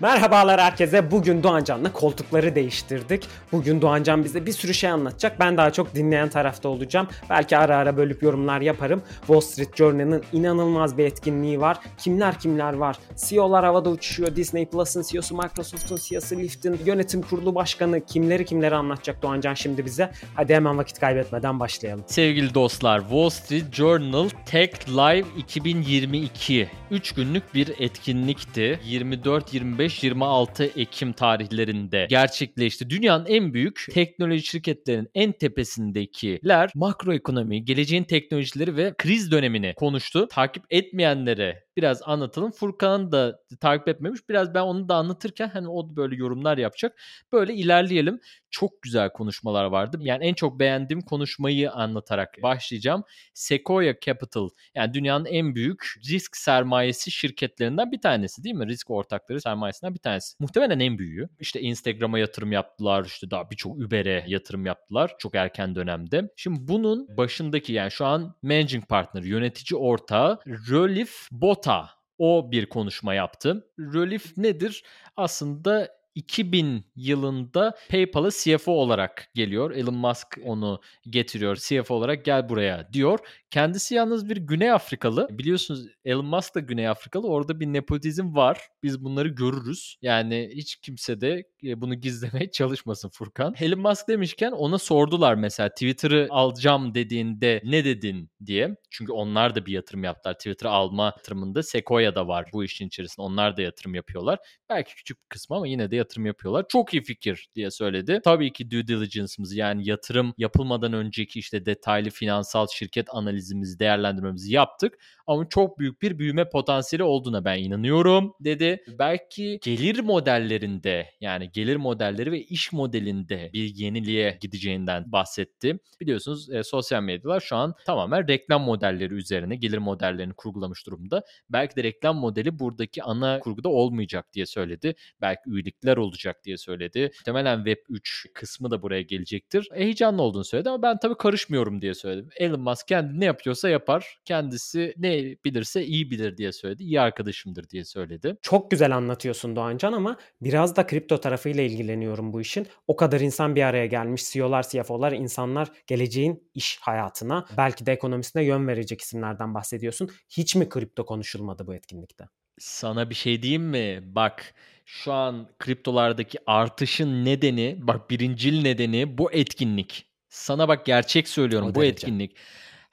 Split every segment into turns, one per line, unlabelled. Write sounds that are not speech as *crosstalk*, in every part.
Merhabalar herkese. Bugün Doğancan'la koltukları değiştirdik. Bugün Doğancan bize bir sürü şey anlatacak. Ben daha çok dinleyen tarafta olacağım. Belki ara ara bölüp yorumlar yaparım. Wall Street Journal'ın inanılmaz bir etkinliği var. Kimler kimler var? CEO'lar havada uçuşuyor. Disney Plus'ın CEO'su, Microsoft'un CEO'su, Lyft'in yönetim kurulu başkanı kimleri kimleri anlatacak Doğancan şimdi bize. Hadi hemen vakit kaybetmeden başlayalım.
Sevgili dostlar, Wall Street Journal Tech Live 2022 3 günlük bir etkinlikti. 24-25 25-26 Ekim tarihlerinde gerçekleşti. Dünyanın en büyük teknoloji şirketlerinin en tepesindekiler makroekonomi, geleceğin teknolojileri ve kriz dönemini konuştu. Takip etmeyenlere biraz anlatalım. Furkan da takip etmemiş. Biraz ben onu da anlatırken hani o böyle yorumlar yapacak. Böyle ilerleyelim. Çok güzel konuşmalar vardı. Yani en çok beğendiğim konuşmayı anlatarak başlayacağım. Sequoia Capital yani dünyanın en büyük risk sermayesi şirketlerinden bir tanesi değil mi? Risk ortakları sermayesinden bir tanesi. Muhtemelen en büyüğü. İşte Instagram'a yatırım yaptılar. İşte daha birçok Uber'e yatırım yaptılar. Çok erken dönemde. Şimdi bunun başındaki yani şu an managing partner, yönetici ortağı Rolif Bota o bir konuşma yaptı. Rolif nedir? Aslında 2000 yılında PayPal'a CFO olarak geliyor. Elon Musk onu getiriyor CFO olarak gel buraya diyor. Kendisi yalnız bir Güney Afrikalı. Biliyorsunuz Elon Musk da Güney Afrikalı. Orada bir nepotizm var. Biz bunları görürüz. Yani hiç kimse de e, bunu gizlemeye *laughs* çalışmasın Furkan. Elon Musk demişken ona sordular mesela Twitter'ı alacağım dediğinde ne dedin diye. Çünkü onlar da bir yatırım yaptılar. Twitter'ı alma yatırımında Sequoia da var bu işin içerisinde. Onlar da yatırım yapıyorlar. Belki küçük bir kısmı ama yine de yatırım yapıyorlar. Çok iyi fikir diye söyledi. Tabii ki due diligence'ımızı yani yatırım yapılmadan önceki işte detaylı finansal şirket analizimizi, değerlendirmemizi yaptık. Ama çok büyük bir büyüme potansiyeli olduğuna ben inanıyorum dedi. Belki gelir modellerinde yani gelir modelleri ve iş modelinde bir yeniliğe gideceğinden bahsetti. Biliyorsunuz e, sosyal medyalar şu an tamamen reklam modelleri üzerine gelir modellerini kurgulamış durumda. Belki de reklam modeli buradaki ana kurguda olmayacak diye söyledi. Belki üyelikler olacak diye söyledi. Muhtemelen Web 3 kısmı da buraya gelecektir. E, heyecanlı olduğunu söyledi ama ben tabii karışmıyorum diye söyledim. Elon Musk kendi ne yapıyorsa yapar. Kendisi ne bilirse iyi bilir diye söyledi. İyi arkadaşımdır diye söyledi.
Çok güzel anlatıyorsun Doğancan ama biraz da kripto tarafıyla ilgileniyorum bu işin. O kadar insan bir araya gelmiş. CEO'lar, CFO'lar, insanlar geleceğin iş hayatına belki de ekonomisine yön verecek isimlerden bahsediyorsun. Hiç mi kripto konuşulmadı bu etkinlikte?
Sana bir şey diyeyim mi? Bak şu an kriptolardaki artışın nedeni, bak birincil nedeni bu etkinlik. Sana bak gerçek söylüyorum o bu derece. etkinlik.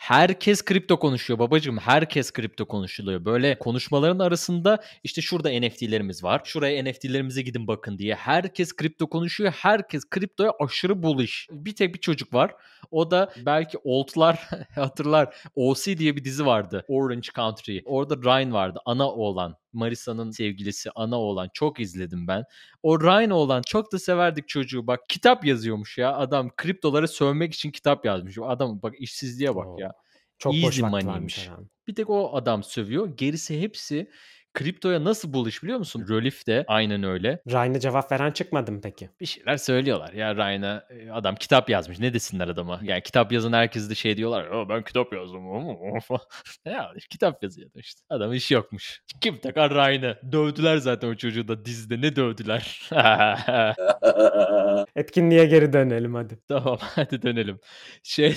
Herkes kripto konuşuyor babacığım. Herkes kripto konuşuluyor. Böyle konuşmaların arasında işte şurada NFT'lerimiz var. Şuraya NFT'lerimize gidin bakın diye. Herkes kripto konuşuyor. Herkes kriptoya aşırı bullish. Bir tek bir çocuk var. O da belki oldlar *laughs* hatırlar. OC diye bir dizi vardı. Orange Country. Orada Ryan vardı. Ana oğlan. Marisa'nın sevgilisi ana oğlan çok izledim ben. O Ryan oğlan çok da severdik çocuğu. Bak kitap yazıyormuş ya. Adam kriptoları sövmek için kitap yazmış. Adam bak işsizliğe bak Oo. ya.
Çok Easy boş money'miş.
Bir tek o adam sövüyor. Gerisi hepsi kriptoya nasıl buluş biliyor musun? Rolif de aynen öyle.
Ryan'a cevap veren çıkmadı mı peki?
Bir şeyler söylüyorlar. Ya Ryan'a e, adam kitap yazmış. Ne desinler adama? Yani kitap yazan herkes de şey diyorlar. ben kitap yazdım. *laughs* ya kitap yazıyor işte. Adam iş yokmuş. Kim takar Ryan'ı? Dövdüler zaten o çocuğu da dizide. Ne dövdüler? *laughs* *laughs*
Etkinliğe geri dönelim hadi.
Tamam hadi dönelim. Şey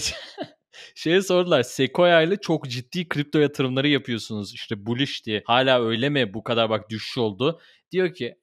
Şeye sordular. Sequoia ile çok ciddi kripto yatırımları yapıyorsunuz. İşte bullish diye. Hala öyle mi? Bu kadar bak düşüş oldu. Diyor ki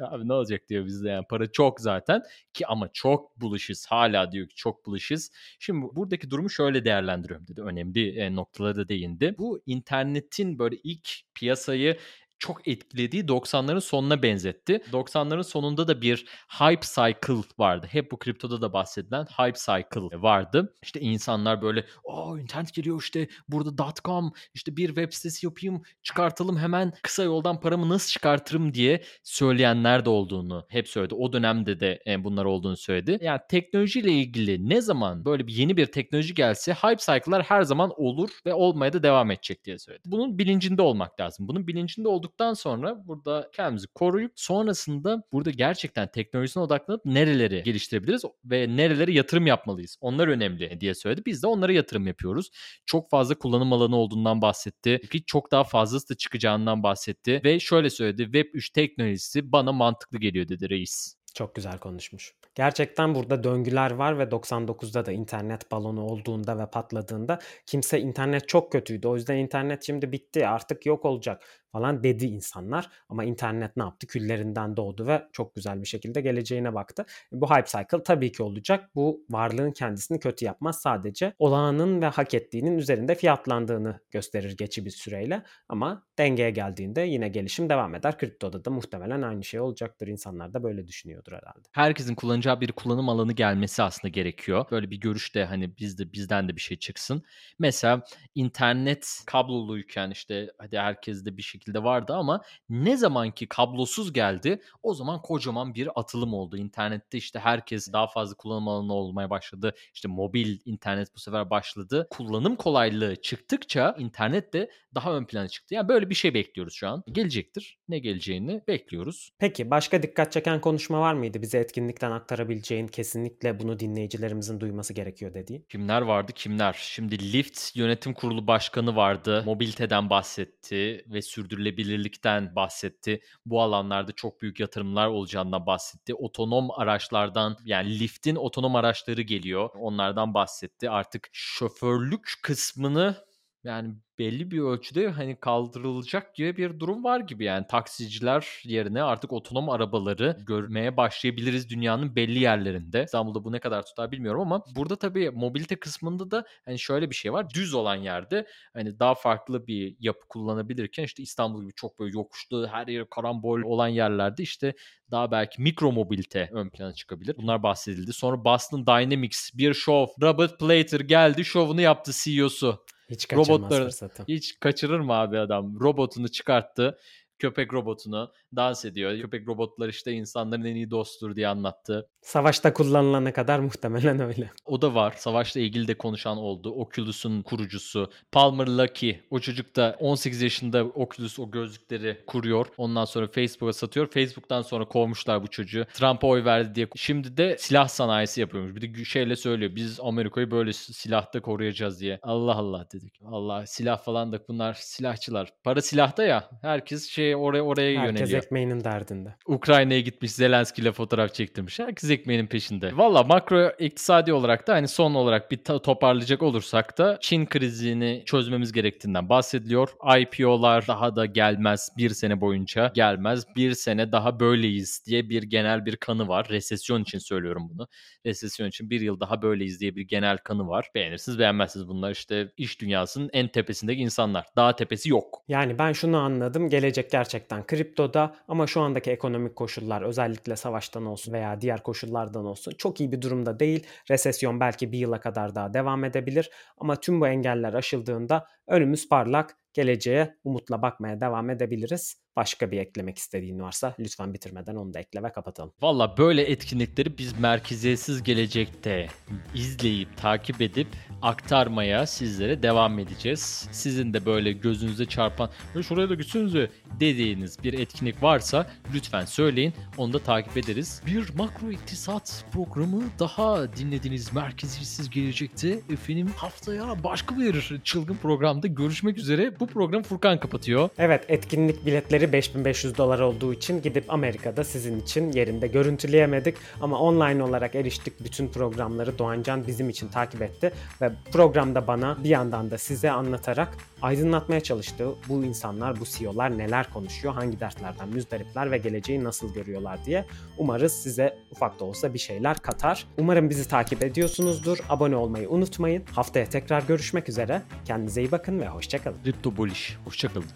abi ne olacak diyor bizde yani para çok zaten ki ama çok buluşuz hala diyor ki çok buluşuz. Şimdi buradaki durumu şöyle değerlendiriyorum dedi önemli e, noktalara da değindi. Bu internetin böyle ilk piyasayı çok etkilediği 90'ların sonuna benzetti. 90'ların sonunda da bir hype cycle vardı. Hep bu kriptoda da bahsedilen hype cycle vardı. İşte insanlar böyle o internet geliyor işte burada .com işte bir web sitesi yapayım çıkartalım hemen kısa yoldan paramı nasıl çıkartırım diye söyleyenler de olduğunu hep söyledi. O dönemde de e, bunlar olduğunu söyledi. Yani teknolojiyle ilgili ne zaman böyle bir yeni bir teknoloji gelse hype cycle'lar her zaman olur ve olmaya da devam edecek diye söyledi. Bunun bilincinde olmak lazım. Bunun bilincinde olduğu olduktan sonra burada kendimizi koruyup sonrasında burada gerçekten teknolojisine odaklanıp nereleri geliştirebiliriz ve nerelere yatırım yapmalıyız. Onlar önemli diye söyledi. Biz de onlara yatırım yapıyoruz. Çok fazla kullanım alanı olduğundan bahsetti. Ki çok daha fazlası da çıkacağından bahsetti ve şöyle söyledi. Web 3 teknolojisi bana mantıklı geliyor dedi reis.
Çok güzel konuşmuş. Gerçekten burada döngüler var ve 99'da da internet balonu olduğunda ve patladığında kimse internet çok kötüydü. O yüzden internet şimdi bitti artık yok olacak falan dedi insanlar. Ama internet ne yaptı? Küllerinden doğdu ve çok güzel bir şekilde geleceğine baktı. Bu hype cycle tabii ki olacak. Bu varlığın kendisini kötü yapmaz. Sadece olağanın ve hak ettiğinin üzerinde fiyatlandığını gösterir geçi bir süreyle. Ama dengeye geldiğinde yine gelişim devam eder. Kriptoda da muhtemelen aynı şey olacaktır. İnsanlar da böyle düşünüyordur herhalde.
Herkesin kullanacağı bir kullanım alanı gelmesi aslında gerekiyor. Böyle bir görüşte hani bizde bizden de bir şey çıksın. Mesela internet kabloluyken işte hadi herkes de bir şekilde şekilde vardı ama ne zaman ki kablosuz geldi o zaman kocaman bir atılım oldu. İnternette işte herkes daha fazla kullanım alanı olmaya başladı. İşte mobil internet bu sefer başladı. Kullanım kolaylığı çıktıkça internet de daha ön plana çıktı. Yani böyle bir şey bekliyoruz şu an. Gelecektir. Ne geleceğini bekliyoruz.
Peki başka dikkat çeken konuşma var mıydı? Bize etkinlikten aktarabileceğin kesinlikle bunu dinleyicilerimizin duyması gerekiyor dediğin.
Kimler vardı kimler? Şimdi Lyft Yönetim Kurulu Başkanı vardı. Mobiliteden bahsetti ve sürdürülebilirlikten bahsetti. Bu alanlarda çok büyük yatırımlar olacağından bahsetti. Otonom araçlardan yani Lyft'in otonom araçları geliyor. Onlardan bahsetti. Artık şoförlük kısmını yani belli bir ölçüde hani kaldırılacak gibi bir durum var gibi yani taksiciler yerine artık otonom arabaları görmeye başlayabiliriz dünyanın belli yerlerinde. İstanbul'da bu ne kadar tutar bilmiyorum ama burada tabii mobilite kısmında da hani şöyle bir şey var. Düz olan yerde hani daha farklı bir yapı kullanabilirken işte İstanbul gibi çok böyle yokuşlu her yeri karambol olan yerlerde işte daha belki mikro mobilite ön plana çıkabilir. Bunlar bahsedildi. Sonra Boston Dynamics bir şov. Robert Plater geldi şovunu yaptı CEO'su.
Hiç Robotları, fırsatı.
Hiç kaçırır mı abi adam? Robotunu çıkarttı köpek robotunu dans ediyor. Köpek robotlar işte insanların en iyi dostudur diye anlattı.
Savaşta kullanılana kadar muhtemelen öyle.
O da var. Savaşla ilgili de konuşan oldu. Oculus'un kurucusu. Palmer Luckey. O çocuk da 18 yaşında Oculus o gözlükleri kuruyor. Ondan sonra Facebook'a satıyor. Facebook'tan sonra kovmuşlar bu çocuğu. Trump'a oy verdi diye. Şimdi de silah sanayisi yapıyormuş. Bir de şeyle söylüyor. Biz Amerika'yı böyle silahta koruyacağız diye. Allah Allah dedik. Allah silah falan da bunlar silahçılar. Para silahta ya. Herkes şey oraya oraya
Herkes
yöneliyor.
Herkes ekmeğinin derdinde.
Ukrayna'ya gitmiş Zelenski ile fotoğraf çektirmiş. Herkes ekmeğinin peşinde. Valla makro iktisadi olarak da hani son olarak bir toparlayacak olursak da Çin krizini çözmemiz gerektiğinden bahsediliyor. IPO'lar daha da gelmez. Bir sene boyunca gelmez. Bir sene daha böyleyiz diye bir genel bir kanı var. Resesyon için söylüyorum bunu. Resesyon için bir yıl daha böyleyiz diye bir genel kanı var. Beğenirsiniz beğenmezsiniz bunlar işte iş dünyasının en tepesindeki insanlar. Daha tepesi yok.
Yani ben şunu anladım. Gelecek gerçekten kriptoda ama şu andaki ekonomik koşullar özellikle savaştan olsun veya diğer koşullardan olsun çok iyi bir durumda değil. Resesyon belki bir yıla kadar daha devam edebilir ama tüm bu engeller aşıldığında önümüz parlak geleceğe umutla bakmaya devam edebiliriz. Başka bir eklemek istediğin varsa lütfen bitirmeden onu da ekle ve kapatalım.
Valla böyle etkinlikleri biz merkeziyetsiz gelecekte izleyip takip edip aktarmaya sizlere devam edeceğiz. Sizin de böyle gözünüze çarpan şuraya da gitsenize dediğiniz bir etkinlik varsa lütfen söyleyin. Onu da takip ederiz. Bir makro iktisat programı daha dinlediniz merkeziyetsiz gelecekte. Efendim haftaya başka bir çılgın programda görüşmek üzere. Bu program Furkan kapatıyor.
Evet etkinlik biletleri 5500 dolar olduğu için gidip Amerika'da sizin için yerinde görüntüleyemedik. Ama online olarak eriştik. Bütün programları Doğancan bizim için takip etti. Ve programda bana bir yandan da size anlatarak aydınlatmaya çalıştı. Bu insanlar, bu CEO'lar neler konuşuyor, hangi dertlerden müzdaripler ve geleceği nasıl görüyorlar diye. Umarız size ufak da olsa bir şeyler katar. Umarım bizi takip ediyorsunuzdur. Abone olmayı unutmayın. Haftaya tekrar görüşmek üzere. Kendinize iyi bakın ve hoşçakalın.
Kripto Boliş. Hoşçakalın.